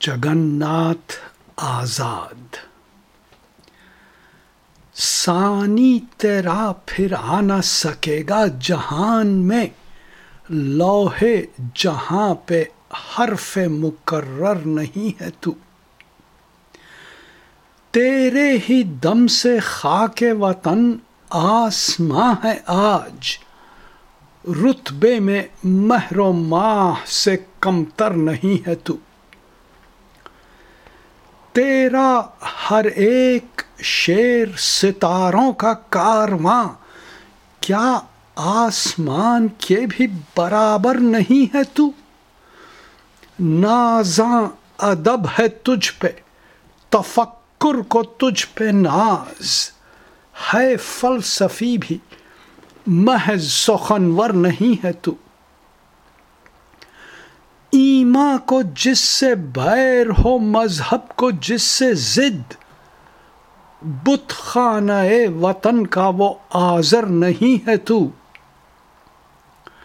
جگناتھ آزاد۔ سانی تیرا پھر آ نہ سکے گا جہان میں۔ لوہے جہاں پہ حرف مقرر نہیں ہے تو۔ تیرے ہی دم سے خاک وطن آسماں ہے آج۔ رتبے میں مہر و ماہ سے کمتر نہیں ہے تو۔ تیرا ہر ایک شیر ستاروں کا کارواں، کیا آسمان کے بھی برابر نہیں ہے تو؟ نازاں ادب ہے تجھ پہ، تفکر کو تجھ پہ ناز۔ ہے فلسفی بھی، محض سخنور نہیں ہے تو؟ ایما کو جس سے بیر ہو، مذہب کو جس سے ضد، بت خانہ وطن کا وہ آزر نہیں ہے تو۔